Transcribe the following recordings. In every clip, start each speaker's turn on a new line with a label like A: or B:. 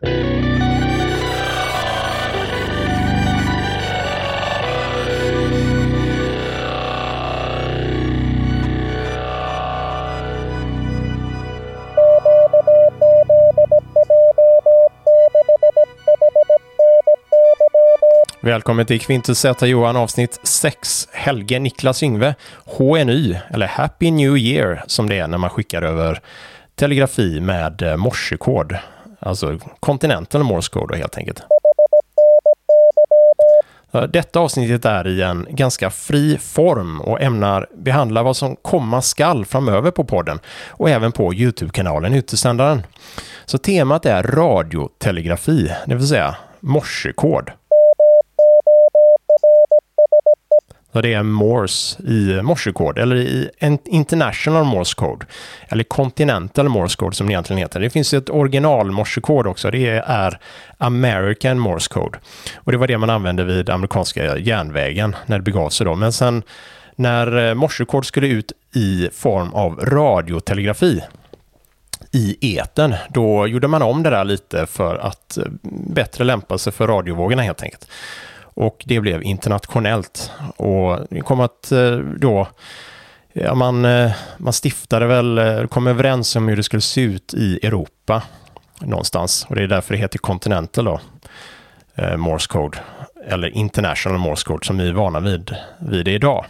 A: Välkommen till Quintus Z Johan avsnitt 6. Helge Niklas Yngve, HNY, eller Happy New Year som det är när man skickar över telegrafi med eh, morsekod. Alltså kontinenten Morse Code helt enkelt. Detta avsnittet är i en ganska fri form och ämnar behandla vad som komma skall framöver på podden och även på Youtube-kanalen Utesändaren. Så temat är radiotelegrafi, det vill säga morsekod. Så det är Morse i morsekod, eller i International Morse Code, eller Continental Morse Code som det egentligen heter. Det finns ett original morsekod också, det är American Morse Code. Och det var det man använde vid amerikanska järnvägen när det begav sig då. Men sen när eh, morsekod skulle ut i form av radiotelegrafi i eten, då gjorde man om det där lite för att eh, bättre lämpa sig för radiovågorna helt enkelt. Och det blev internationellt. Och det kom att eh, då Ja, man, eh, man stiftade väl, eh, kom överens om hur det skulle se ut i Europa någonstans. Och det är därför det heter Continental då, Morse Code. Eller International Morse Code som vi är vana vid, vid det idag.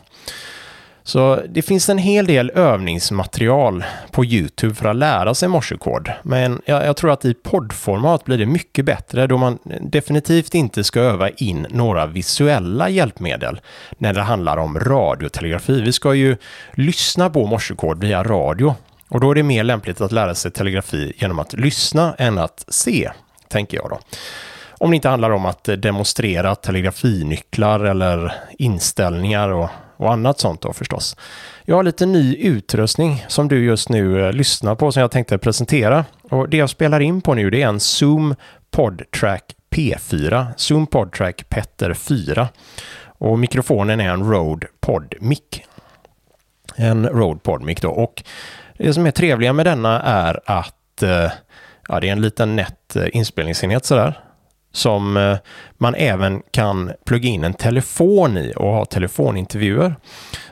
A: Så det finns en hel del övningsmaterial på YouTube för att lära sig morsekod. Men jag, jag, tror att i poddformat blir det mycket bättre då man definitivt inte ska öva in några visuella hjälpmedel när det handlar om radiotelegrafi. Vi ska ju lyssna på morsekod via radio och då är det mer lämpligt att lära sig telegrafi genom att lyssna än att se, tänker jag då. Om det inte handlar om att demonstrera telegrafinycklar eller inställningar och och annat sånt då förstås. Jag har lite ny utrustning som du just nu eh, lyssnar på som jag tänkte presentera. Och det jag spelar in på nu det är en Zoom PodTrack P4, Zoom PodTrack Petter 4. Och mikrofonen är en Rode PodMic. En Rode PodMic då. Och det som är trevliga med denna är att eh, ja, det är en liten nätt inspelningsenhet sådär som eh, man även kan plugga in en telefon i och ha telefonintervjuer.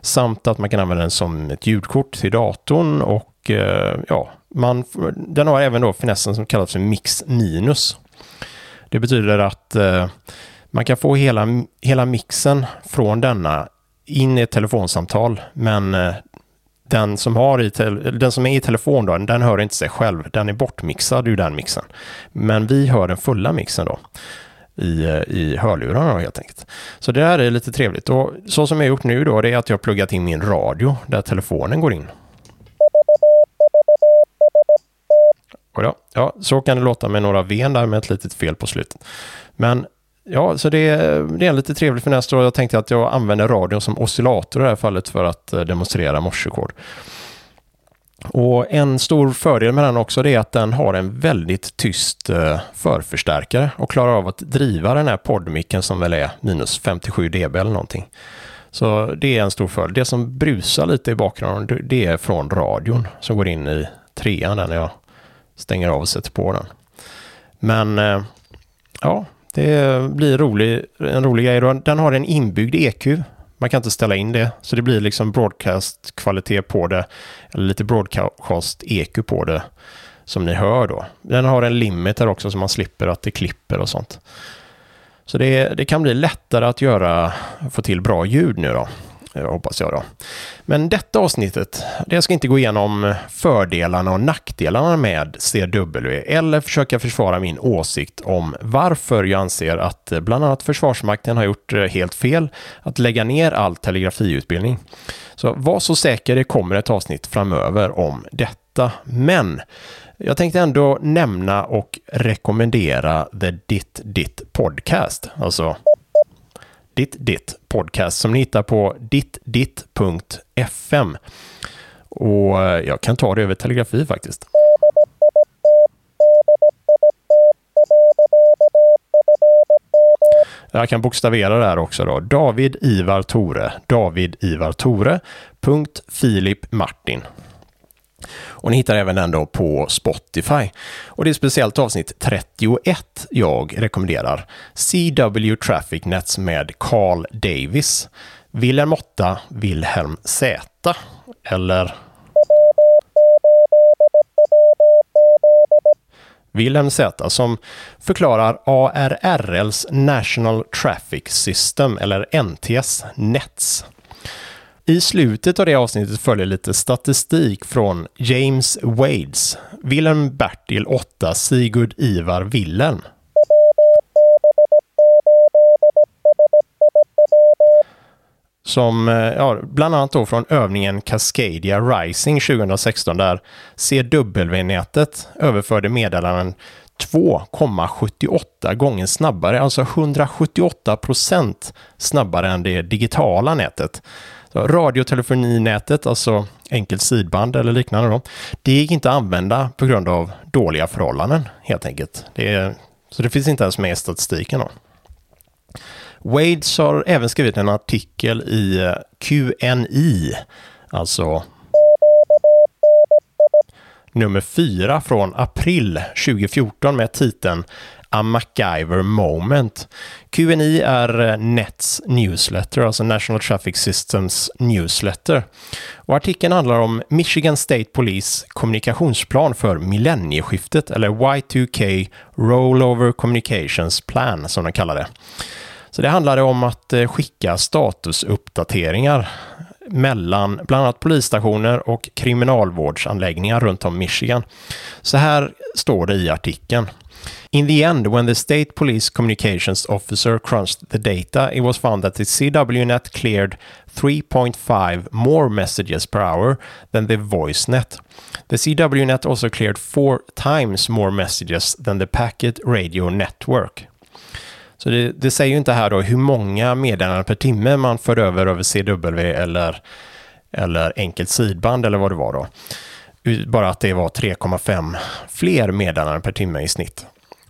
A: Samt att man kan använda den som ett ljudkort till datorn och eh, ja, man, den har även då finessen som kallas för Mix Minus. Det betyder att eh, man kan få hela, hela mixen från denna in i ett telefonsamtal, men den som, har i den som är i telefon då, den hör inte sig själv. Den är bortmixad ur den mixen. Men vi hör den fulla mixen då i, i hörlurarna helt enkelt. Så det här är lite trevligt. Och så som jag gjort nu då, det är att jag har pluggat in min radio där telefonen går in. Och ja, så kan det låta med några ven där med ett litet fel på slutet. Men Ja, så det, det är en lite trevlig finess då. jag tänkte att jag använder radion som oscillator i det här fallet för att eh, demonstrera morsekod. Och en stor fördel med den också är att den har en väldigt tyst eh, förförstärkare och klarar av att driva den här poddmicken som väl är minus 57 dB eller någonting. Så det är en stor fördel. Det som brusar lite i bakgrunden det är från radion som går in i trean när jag stänger av och sätter på den. Men eh, ja, det blir rolig, en rolig grej. Den har en inbyggd EQ. Man kan inte ställa in det. Så det blir liksom broadcast-kvalitet på det. Eller lite broadcast-EQ på det. Som ni hör då. Den har en limiter också så man slipper att det klipper och sånt. Så det, det kan bli lättare att göra, få till bra ljud nu då. Eh, hoppas jag då. Men detta avsnittet, det ska inte gå igenom fördelarna och nackdelarna med CW eller försöka försvara min åsikt om varför jag anser att eh, bland annat Försvarsmakten har gjort eh, helt fel att lägga ner all telegrafiutbildning. Så var så säker, det kommer ett avsnitt framöver om detta. Men jag tänkte ändå nämna och rekommendera The Ditt Ditt Podcast, alltså ditt Ditt podcast som ni hittar på dittditt.fm. Och eh, jag kan ta det över telegrafi faktiskt. Jag kan bokstavera det här också då. David Ivar Tore. David Ivar Tore. Punkt Filip Martin. Och ni hittar även den då på Spotify. Och det är speciellt avsnitt 31 jag rekommenderar. CW Traffic Nets med Carl Davis. Wilhelm 8, Wilhelm Z. Eller Wilhelm Z som förklarar ARRLs National Traffic System eller NTS NETS. I slutet av det avsnittet följer lite statistik från James Wades, Wilhelm Bertil 8, Sigurd Ivar Wilhelm. Som, eh, ja, bland annat då från övningen Cascadia Rising 2016 där CW-nätet överförde meddelanden 2,78 gånger snabbare, alltså 178 procent snabbare än det digitala nätet. Radiotelefoninätet, alltså enkelt sidband eller liknande, då, det gick inte att använda på grund av dåliga förhållanden helt enkelt. Det är, så det finns inte ens med i statistiken. Då. Wades har även skrivit en artikel i QNI, alltså nummer 4 från april 2014 med titeln A MacGyver Moment. QNI e är eh, Nets newsletter, alltså National Traffic Systems newsletter. Och artikeln handlar om Michigan State Police kommunikationsplan för millennieskiftet, eller Y2K Rollover Communications Plan som de kallar det. Så det handlade om att eh, skicka statusuppdateringar mellan bland annat polisstationer och kriminalvårdsanläggningar runt om Michigan. Så här står det i artikeln. In the end, when the state police communications officer crunched the data, it was found that the CWNet cleared 3.5 more messages per hour than the VoiceNet. The CWNet also cleared four times more messages than the Packet Radio Network. Så det, det, säger ju inte här då hur många meddelanden per timme man för över över CW eller, eller enkelt sidband eller vad det var då. Bara att det var 3,5 fler meddelanden per timme i snitt.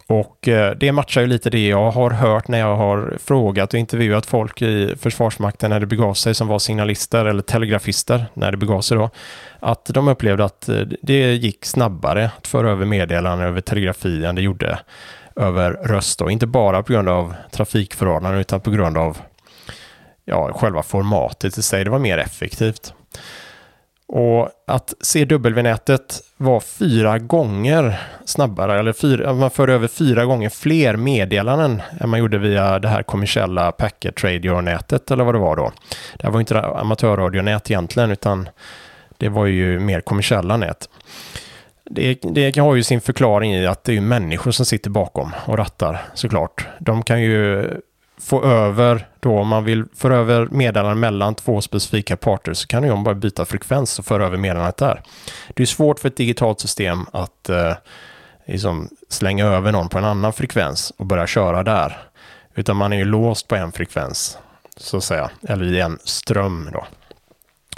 A: Och eh, det matchar ju lite det jag har hört när jag har frågat och intervjuat folk i Försvarsmakten när det begav sig som var signalister eller telegrafister när det begav sig då. Att de upplevde att eh, det gick snabbare att föra över meddelanden över telegrafi än det gjorde över röst. Då. Inte bara på grund av trafikförhållanden utan på grund av ja, själva formatet i sig. Det var mer effektivt. Och att CW-nätet var fyra gånger snabbare, eller fyra, man för över fyra gånger fler meddelanden än man gjorde via det här kommersiella packet radio-nätet eller vad det var då. Det var inte amatörradionät egentligen, utan det var ju mer kommersiella nät. Det, det har ju sin förklaring i att det är människor som sitter bakom och rattar såklart. De kan ju få över, då om man vill föra över meddelanden mellan två specifika parter så kan de bara byta frekvens och föra över meddelandet där. Det är svårt för ett digitalt system att eh, liksom slänga över någon på en annan frekvens och börja köra där. Utan man är ju låst på en frekvens, så att säga, eller i en ström då.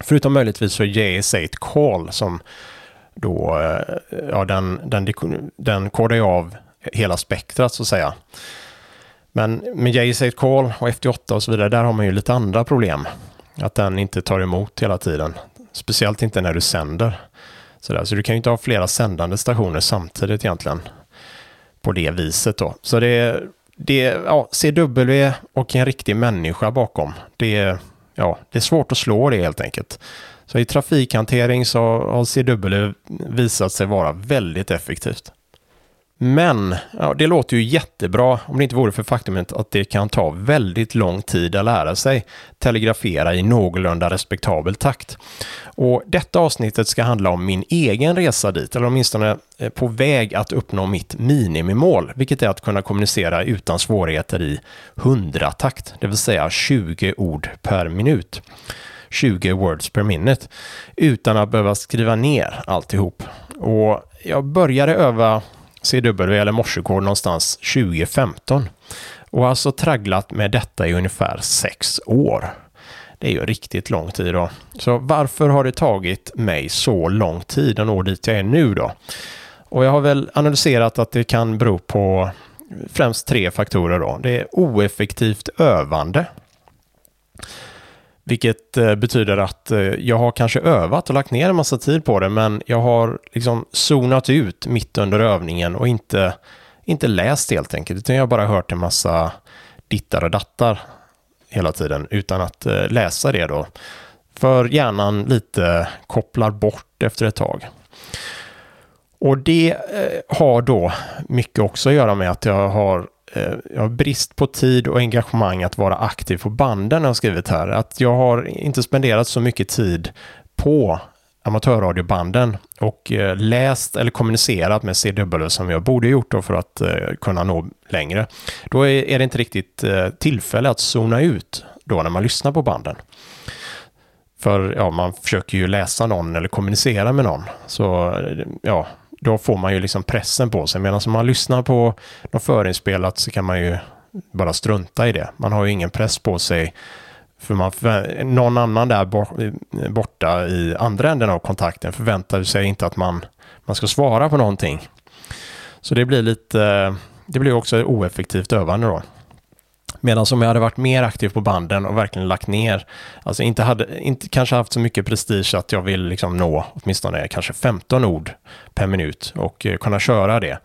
A: Förutom möjligtvis för JS8 Call som då, eh, ja den, den, den kodar ju av hela spektrat så att säga. Men med JS8 Call och FT8 och så vidare, där har man ju lite andra problem. Att den inte tar emot hela tiden. Speciellt inte när du sänder. Så, där. så du kan ju inte ha flera sändande stationer samtidigt egentligen. På det viset då. Så det är, det ja, CW och en riktig människa bakom. Det ja, det är svårt att slå det helt enkelt. Så i trafikhantering så har CW visat sig vara väldigt effektivt. Men ja, det låter ju jättebra om det inte vore för faktumet att det kan ta väldigt lång tid att lära sig telegrafera i någorlunda respektabel takt. Och detta avsnittet ska handla om min egen resa dit, eller åtminstone eh, på väg att uppnå mitt minimimål, vilket är att kunna kommunicera utan svårigheter i 100-takt, det vill säga 20 ord per minut. 20 words per minute utan att behöva skriva ner alltihop. Och jag började öva CW eller morsekod någonstans 2015 och har alltså tragglat med detta i ungefär sex år. Det är ju riktigt lång tid då. Så varför har det tagit mig så lång tid att nå dit jag är nu då? Och jag har väl analyserat att det kan bero på främst tre faktorer då. Det är oeffektivt övande. Vilket eh, betyder att eh, jag har kanske övat och lagt ner en massa tid på det, men jag har liksom zonat ut mitt under övningen och inte, inte läst helt enkelt, utan jag har bara hört en massa dittar och dattar hela tiden utan att eh, läsa det då. För hjärnan lite kopplar bort efter ett tag. Och det har då mycket också att göra med att jag har Eh, jag har brist på tid och engagemang att vara aktiv på banden har jag skrivit här. Att jag har inte spenderat så mycket tid på amatörradiobanden och eh, läst eller kommunicerat med CW som jag borde gjort då för att eh, kunna nå längre. Då är det inte riktigt tillfälle att zona ut då när man lyssnar på banden. För ja, man försöker ju läsa någon eller kommunicera med någon. Så ja, då får man ju liksom pressen på sig. Medan om man lyssnar på något förinspelat så kan man ju bara strunta i det. Man har ju ingen press på sig. För man, någon annan där borta i andra änden av kontakten förväntar sig inte att man, man ska svara på någonting. Så det blir lite, det blir också oeffektivt övande då. Medan om jag hade varit mer aktiv på banden och verkligen lagt ner, alltså inte hade, inte kanske haft så mycket prestige att jag vill liksom nå åtminstone kanske 15 ord per minut och eh, kunna köra det.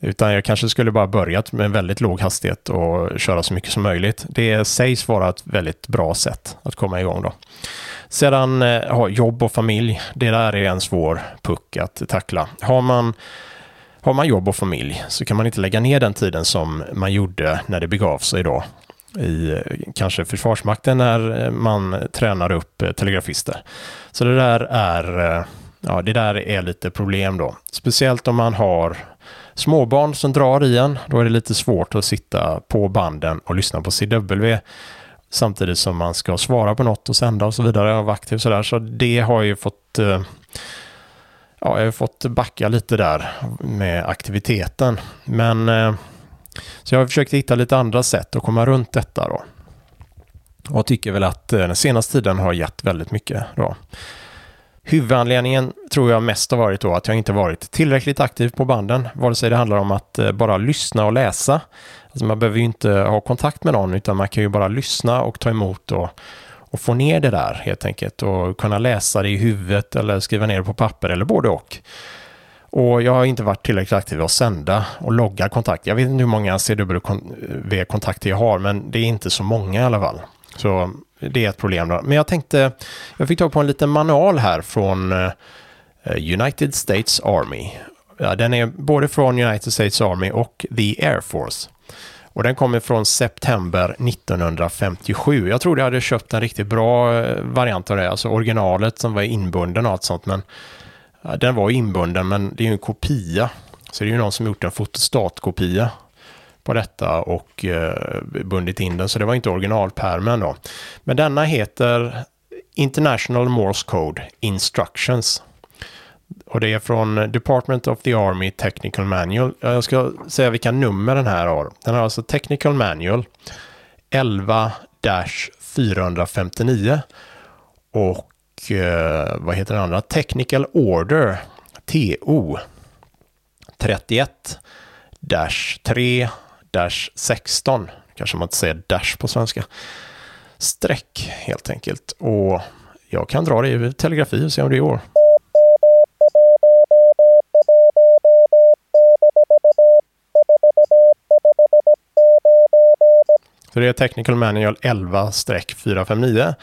A: Utan jag kanske skulle bara börjat med väldigt låg hastighet och köra så mycket som möjligt. Det sägs vara ett väldigt bra sätt att komma igång då. Sedan eh, ja, jobb och familj, det där är en svår puck att tackla. Har man har man jobb och familj så kan man inte lägga ner den tiden som man gjorde när det begav sig då i kanske Försvarsmakten när eh, man tränar upp eh, telegrafister. Så det där är, eh, ja, det där är lite problem då. Speciellt om man har småbarn som drar i en. Då är det lite svårt att sitta på banden och lyssna på CW samtidigt som man ska svara på något och sända och så vidare och vara aktiv sådär. Så det har ju fått eh, ja, jag har fått backa lite där med aktiviteten. Men eh, så jag har försökt hitta lite andra sätt att komma runt detta då. Och tycker väl att eh, den senaste tiden har gett väldigt mycket då. Huvudanledningen tror jag mest har varit då att jag inte varit tillräckligt aktiv på banden, vare sig det handlar om att eh, bara lyssna och läsa. Alltså man behöver ju inte ha kontakt med någon, utan man kan ju bara lyssna och ta emot och och få ner det där helt enkelt och kunna läsa det i huvudet eller skriva ner det på papper eller både och. Och jag har inte varit tillräckligt aktiv att sända och logga kontakt. Jag vet inte hur många CW-kontakter jag har, men det är inte så många i alla fall. Så det är ett problem. Då. Men jag tänkte, jag fick tag på en liten manual här från eh, United States Army. Ja, den är både från United States Army och The Air Force. Och den kommer från september 1957. Jag trodde jag hade köpt en riktigt bra eh, variant av det, alltså originalet som var inbunden och allt sånt. Men den var inbunden, men det är ju en kopia. Så det är ju någon som gjort en fotostatkopia på detta och eh, bundit in den. Så det var inte originalpärmen då. Men denna heter International Morse Code Instructions. Och det är från Department of the Army Technical Manual. Jag ska säga vilka nummer den här har. Den har alltså Technical Manual 11-459 och eh, vad heter den andra? Technical Order TO 31-3-16 kanske man inte säger dash på svenska. Streck helt enkelt. Och jag kan dra det i telegrafi och se om det går. Så det är Technical Manual 11-459.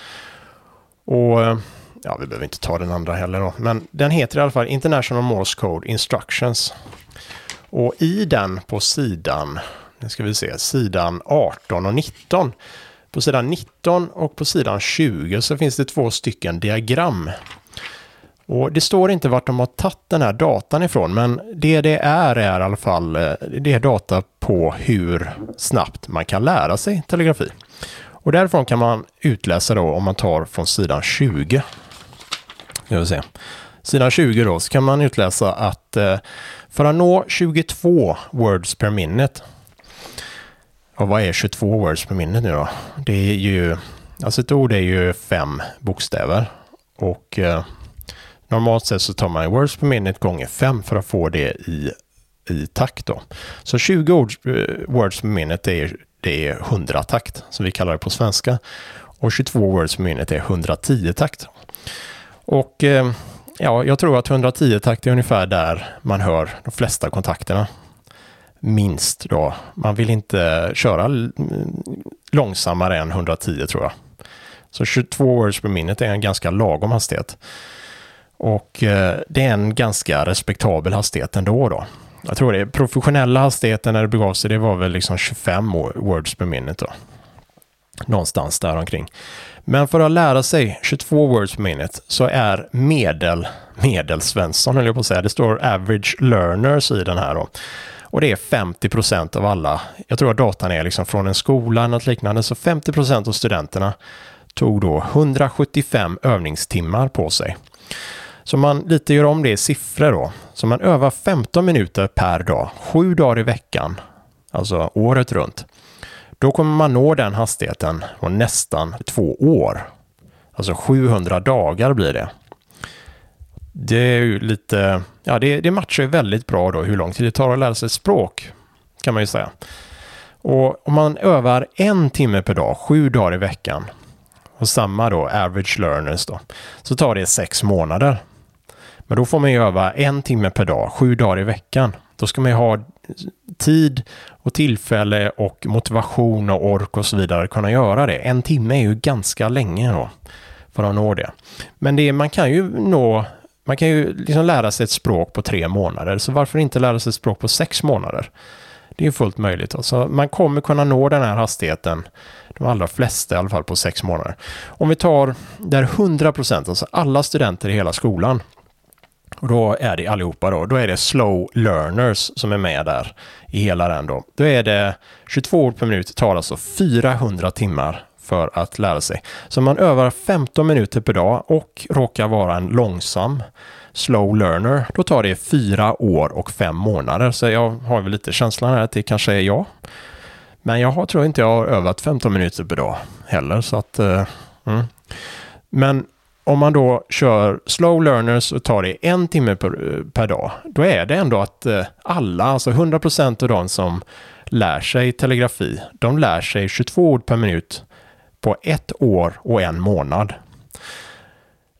A: Och eh, ja, vi behöver inte ta den andra heller då. Men den heter i alla fall International Morse Code Instructions. Och i den på sidan, nu ska vi se, sidan 18 och 19. På sidan 19 och på sidan 20 så finns det två stycken diagram och det står inte vart de har tagit den här datan ifrån, men det det är är i alla fall eh, det är data på hur snabbt man kan lära sig telegrafi. Och därifrån kan man utläsa då om man tar från sidan 20. Jag se. Sidan 20 då så kan man utläsa att eh, för att nå 22 words per minute. Och vad är 22 words per minute nu då? Det är ju, alltså ett ord är ju fem bokstäver. Och eh, Normalt sett så tar man words per minute gånger 5 för att få det i, i takt då. Så 20 ord, eh, words per minute är, det är 100 takt som vi kallar det på svenska. Och 22 words per minute är 110 takt. Och eh, ja, jag tror att 110 takt är ungefär där man hör de flesta kontakterna. Minst då. Man vill inte köra mm, långsammare än 110 tror jag. Så 22 words per minute är en ganska lagom hastighet. Och eh, det är en ganska respektabel hastighet ändå då. Jag tror det professionella hastigheten när det begav sig, det var väl liksom 25 words per minute då. Någonstans där omkring. Men för att lära sig 22 words per minute så är medel, medelsvensson höll jag på att säga, det står average learners i den här då. Och det är 50 procent av alla, jag tror att datan är liksom från en skola eller något liknande, så 50 procent av studenterna tog då 175 övningstimmar på sig. Så man lite gör om det i siffror då. Så man övar 15 minuter per dag, sju dagar i veckan, alltså året runt. Då kommer man nå den hastigheten på nästan två år. Alltså 700 dagar blir det. Det är ju lite, ja det, det matchar ju väldigt bra då hur lång tid det tar att lära sig språk. Kan man ju säga. Och om man övar en timme per dag, sju dagar i veckan, och samma då, average learners då, så tar det sex månader. Men då får man ju öva en timme per dag, sju dagar i veckan. Då ska man ju ha tid och tillfälle och motivation och ork och så vidare att kunna göra det. En timme är ju ganska länge då för att nå det. Men det, man kan ju nå man kan ju liksom lära sig ett språk på tre månader, så varför inte lära sig ett språk på sex månader? Det är fullt möjligt. Alltså, man kommer kunna nå den här hastigheten, de allra flesta i alla fall, på sex månader. Om vi tar där 100 procent, alltså alla studenter i hela skolan, och då är det allihopa då, då är det slow learners som är med där i hela den då. Då är det 22 ord per minut, tar alltså 400 timmar för att lära sig. Så man övar 15 minuter per dag och råkar vara en långsam slow learner, då tar det fyra år och fem månader. Så jag har väl lite känslan här att det kanske är jag. Men jag har, tror inte jag har övat 15 minuter per dag heller. Så att, uh, mm. Men om man då kör slow learners och tar det en timme per, per dag, då är det ändå att eh, alla, alltså 100% av de som lär sig telegrafi, de lär sig 22 ord per minut på ett år och en månad.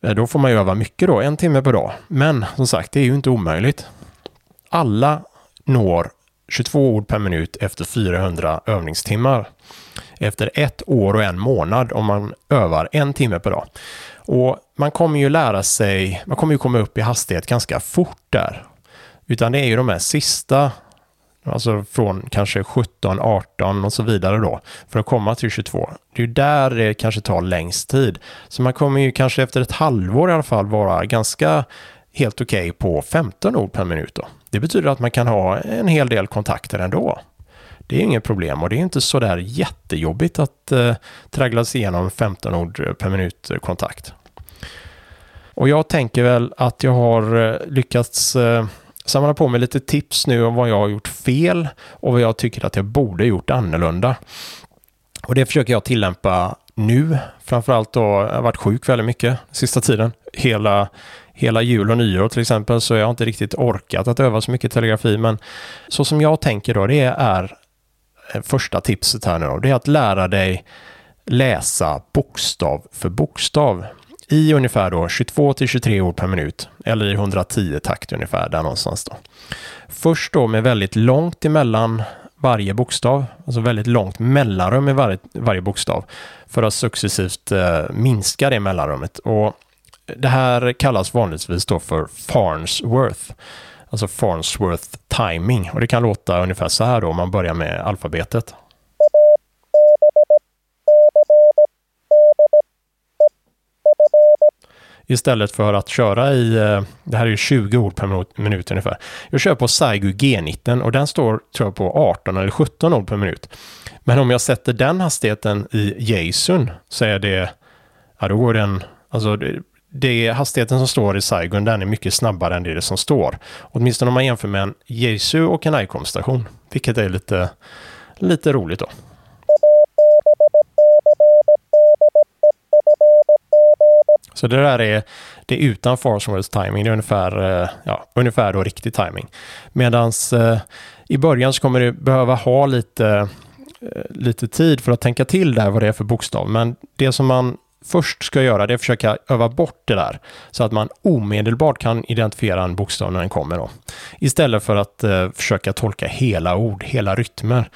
A: Eh, då får man ju öva mycket då, en timme per dag. Men som sagt, det är ju inte omöjligt. Alla når 22 ord per minut efter 400 övningstimmar. Efter ett år och en månad om man övar en timme per dag. Och man kommer ju lära sig, man kommer ju komma upp i hastighet ganska fort där. Utan det är ju de här sista Alltså från kanske 17, 18 och så vidare då. För att komma till 22. Det är ju där det kanske tar längst tid. Så man kommer ju kanske efter ett halvår i alla fall vara ganska helt okej okay på 15 ord per minut då. Det betyder att man kan ha en hel del kontakter ändå. Det är inget problem och det är inte så där jättejobbigt att eh, traggla sig igenom 15 ord per minut kontakt. Och jag tänker väl att jag har eh, lyckats eh, samla på mig lite tips nu om vad jag har gjort fel och vad jag tycker att jag borde gjort annorlunda. Och det försöker jag tillämpa nu. Framförallt då, jag har varit sjuk väldigt mycket sista tiden. Hela, hela jul och nyår till exempel, så jag har inte riktigt orkat att öva så mycket telegrafi. Men så som jag tänker då, det är eh, första tipset här nu då, det är att lära dig läsa bokstav för bokstav i ungefär då 22 till 23 ord per minut eller i 110 takt ungefär där någonstans då. Först då med väldigt långt emellan varje bokstav, alltså väldigt långt mellanrum i varje, varje bokstav för att successivt eh, minska det mellanrummet. Och det här kallas vanligtvis då för Farnsworth, alltså Farnsworth timing och det kan låta ungefär så här då om man börjar med alfabetet. Istället för att köra i, eh, det här är ju 20 ord per minut ungefär. Jag kör på Saigu G19 och den står tror jag på 18 eller 17 ord per minut. Men om jag sätter den hastigheten i Jason så är det, ja då går den, alltså det, det hastigheten som står i Saigon den är mycket snabbare än det som står. Åtminstone om man jämför med en Jesu och en ICOM-station, vilket är lite, lite roligt då. Så det där är, det är utan Farnsworths timing. Det är ungefär, eh, ja, ungefär då riktig timing. Medan eh, i början så kommer du behöva ha lite, eh, lite tid för att tänka till där vad det är för bokstav. Men det som man först ska göra det är att försöka öva bort det där så att man omedelbart kan identifiera en bokstav när den kommer. Då. Istället för att eh, försöka tolka hela ord, hela rytmer.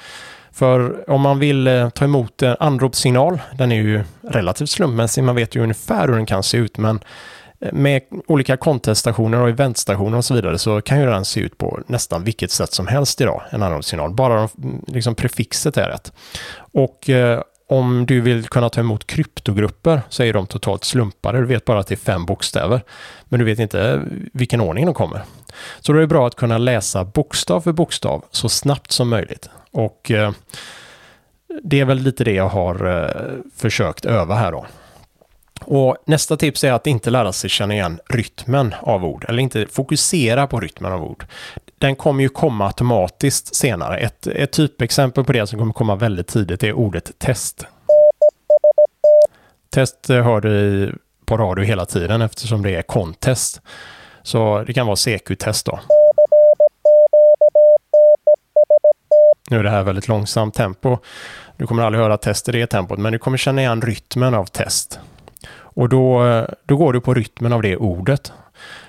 A: För om man vill eh, ta emot en anropssignal, den är ju relativt slumpmässig, man vet ju ungefär hur den kan se ut, men eh, med olika konteststationer och eventstationer och så vidare så kan ju den se ut på nästan vilket sätt som helst idag, en anropssignal. Bara liksom prefixet är rätt. Och eh, om du vill kunna ta emot kryptogrupper så är de totalt slumpade. Du vet bara att det är fem bokstäver. Men du vet inte vilken ordning de kommer. Så då är det bra att kunna läsa bokstav för bokstav så snabbt som möjligt. Och eh, det är väl lite det jag har eh, försökt öva här då. Och nästa tips är att inte lära sig känna igen rytmen av ord, eller inte fokusera på rytmen av ord. Den kommer ju komma automatiskt senare. Ett, ett typexempel på det som kommer komma väldigt tidigt är ordet test. Test eh, hör du på radio hela tiden eftersom det är contest. Så det kan vara CQ-test då. Nu är det här väldigt långsamt tempo. Du kommer aldrig höra test i det tempot, men du kommer känna igen rytmen av test. Och då, eh, då går du på rytmen av det ordet.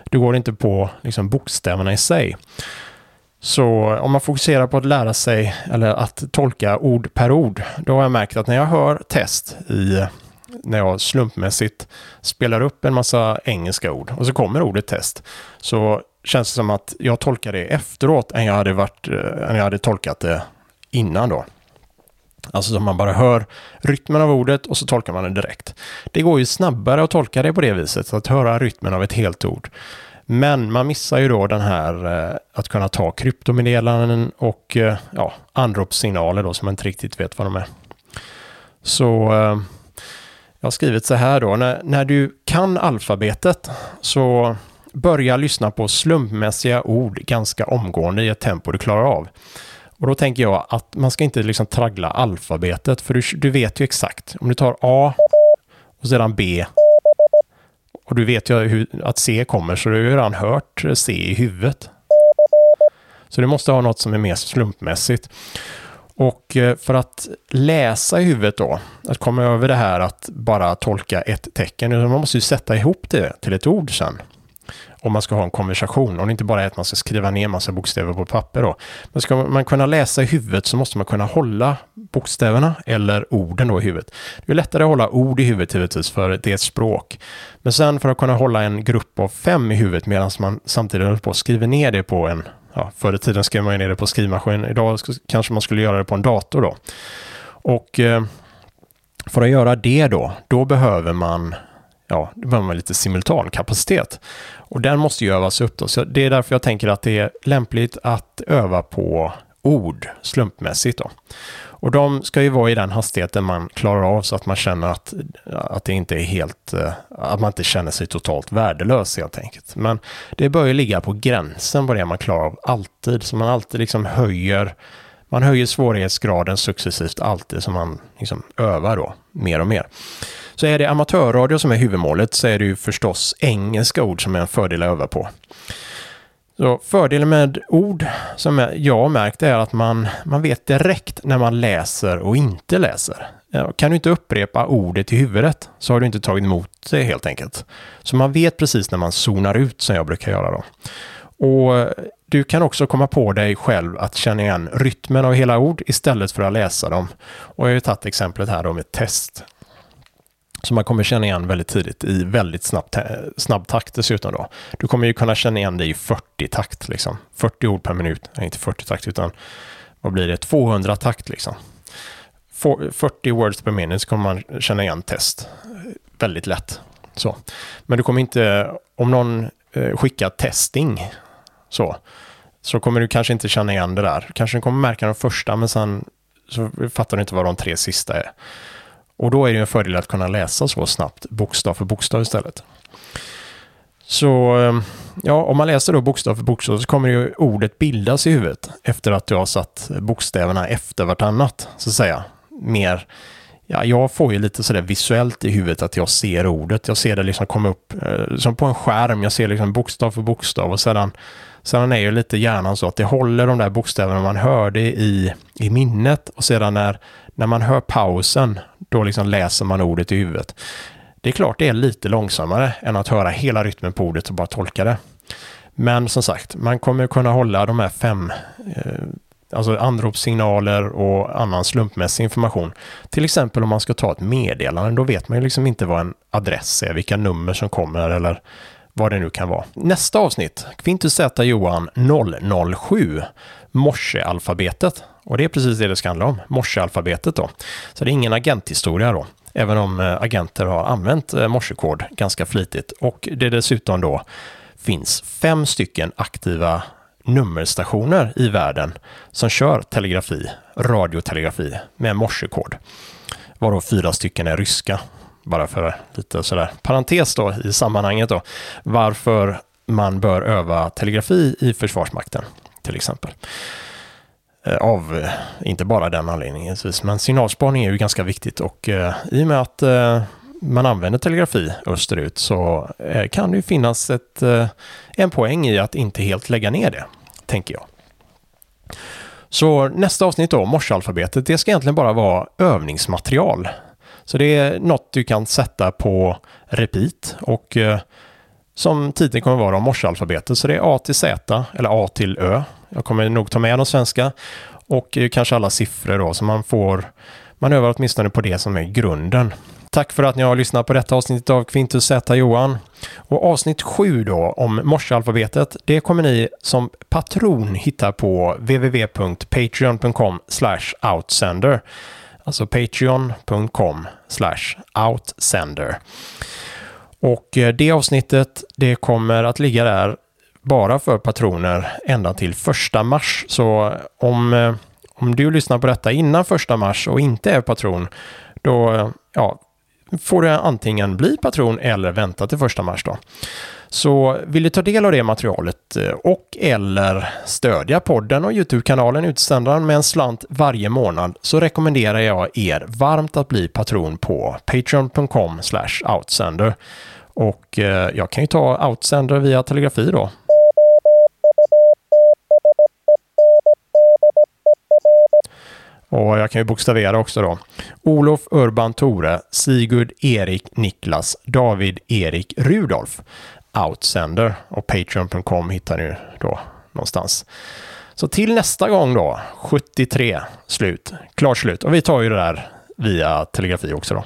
A: Du går inte på liksom, bokstäverna i sig. Så om man fokuserar på att lära sig eller att tolka ord per ord, då har jag märkt att när jag hör test i när jag slumpmässigt spelar upp en massa engelska ord och så kommer ordet test, så känns det som att jag tolkar det efteråt än jag hade, varit, eh, än jag hade tolkat det innan då. Alltså som man bara hör rytmen av ordet och så tolkar man det direkt. Det går ju snabbare att tolka det på det viset, att höra rytmen av ett helt ord. Men man missar ju då den här eh, att kunna ta kryptomeddelanden och eh, ja, anropssignaler då som man inte riktigt vet vad de är. Så eh, jag har skrivit så här då, när, när du kan alfabetet så börja lyssna på slumpmässiga ord ganska omgående i ett tempo du klarar av. Och då tänker jag att man ska inte liksom traggla alfabetet, för du, du vet ju exakt. Om du tar A och sedan B och du vet ju hur, att C kommer, så du har ju redan hört C i huvudet. Så du måste ha något som är mer slumpmässigt. Och eh, för att läsa i huvudet då, att komma över det här att bara tolka ett tecken, man måste ju sätta ihop det till ett ord sen om man ska ha en konversation. Och det inte bara är att man ska skriva ner massa bokstäver på papper då. Men ska man kunna läsa i huvudet så måste man kunna hålla bokstäverna eller orden då i huvudet. Det är lättare att hålla ord i huvudet givetvis för det är ett språk. Men sen för att kunna hålla en grupp av fem i huvudet medan man samtidigt håller på och skriver ner det på en Ja, förr i tiden skrev man ner det på skrivmaskin. Idag kanske man skulle göra det på en dator då. Och eh, för att göra det då, då behöver man ja, då behöver man lite simultankapacitet. Och den måste ju övas upp då. Så det är därför jag tänker att det är lämpligt att öva på ord slumpmässigt då. Och de ska ju vara i den hastigheten man klarar av så att man känner att, att det inte är helt, eh, att man inte känner sig totalt värdelös helt enkelt. Men det bör ju ligga på gränsen på det man klarar av alltid, så man alltid liksom höjer, man höjer svårighetsgraden successivt alltid som man liksom övar då mer och mer. Så är det amatörradio som är huvudmålet så är det ju förstås engelska ord som är en fördel att öva på. Så fördelen med ord som jag har märkt är att man, man vet direkt när man läser och inte läser. Kan du inte upprepa ordet i huvudet så har du inte tagit emot det helt enkelt. Så man vet precis när man zonar ut som jag brukar göra då. Och eh, du kan också komma på dig själv att känna igen rytmen av hela ord istället för att läsa dem. Och jag har ju tagit exemplet här då med test som man kommer känna igen väldigt tidigt i väldigt snabb, eh, snabb takt dessutom då. Du kommer ju kunna känna igen det i 40 takt liksom. 40 ord per minut, nej inte 40 takt utan vad blir det, 200 takt liksom. 40 words per minute så kommer man känna igen test väldigt lätt. Så. Men du kommer inte, om någon eh, skickar testing så, så kommer du kanske inte känna igen det där. Kanske kommer märka de första men sen så fattar du inte vad de tre sista är. Och då är det en fördel att kunna läsa så snabbt, bokstav för bokstav istället. Så ehm, ja, om man läser då bokstav för bokstav så kommer ju ordet bildas i huvudet efter att du har satt bokstäverna efter vartannat, så att säga. Mer ja, jag får ju lite sådär visuellt i huvudet att jag ser ordet. Jag ser det liksom komma upp eh, som på en skärm. Jag ser liksom bokstav för bokstav och sedan, sedan är ju lite hjärnan så att det håller de där bokstäverna man hörde i, i minnet och sedan när, när man hör pausen, då liksom läser man ordet i huvudet. Det är klart det är lite långsammare än att höra hela rytmen på ordet och bara tolka det. Men som sagt, man kommer kunna hålla de här fem eh, alltså anropssignaler och annan slumpmässig information. Till exempel om man ska ta ett meddelande, då vet man ju liksom inte vad en adress är, vilka nummer som kommer eller vad det nu kan vara. Nästa avsnitt, Quintus Z Johan 007, morsealfabetet. Och det är precis det det ska handla om, morsealfabetet då. Så det är ingen agenthistoria då, även om eh, agenter har använt eh, morsekod ganska flitigt. Och det dessutom då finns fem stycken aktiva nummerstationer i världen som kör telegrafi, radiotelegrafi med morsekod. Varav fyra stycken är ryska. Bara för lite sådär parentes då i sammanhanget då. Varför man bör öva telegrafi i Försvarsmakten till exempel. Eh, av, eh, inte bara den anledningen, men signalspaning är ju ganska viktigt och eh, i och med att man använder telegrafi österut så kan det ju finnas ett, en poäng i att inte helt lägga ner det, tänker jag. Så nästa avsnitt då, morsealfabetet, det ska egentligen bara vara övningsmaterial. Så det är något du kan sätta på repeat och som titeln kommer vara om morsealfabetet. Så det är A till Z eller A till Ö. Jag kommer nog ta med de svenska och kanske alla siffror då så man får man övar åtminstone på det som är grunden. Tack för att ni har lyssnat på detta avsnitt av Quintus Z Johan. Och avsnitt 7 då om morsealfabetet, det kommer ni som patron hitta på www.patreon.com outsender. Alltså patreon.com outsender. Och eh, det avsnittet, det kommer att ligga där bara för patroner ända till första mars. Så om, eh, om du lyssnar på detta innan första mars och inte är patron, då ja, får du antingen bli patron eller vänta till första mars då. Så vill du ta del av det materialet eh, och eller stödja podden och Youtube-kanalen Utsändaren med en slant varje månad så rekommenderar jag er varmt att bli patron på patreon.com outsender. Och eh, jag kan ju ta outsender via telegrafi då. Och jag kan ju bokstavera också då. Olof Urban Tore, Sigurd Erik Niklas, David Erik Rudolf. Outsender och Patreon.com hittar ni då någonstans. Så till nästa gång då, 73 slut, klart slut. Och vi tar ju det där via telegrafi också då.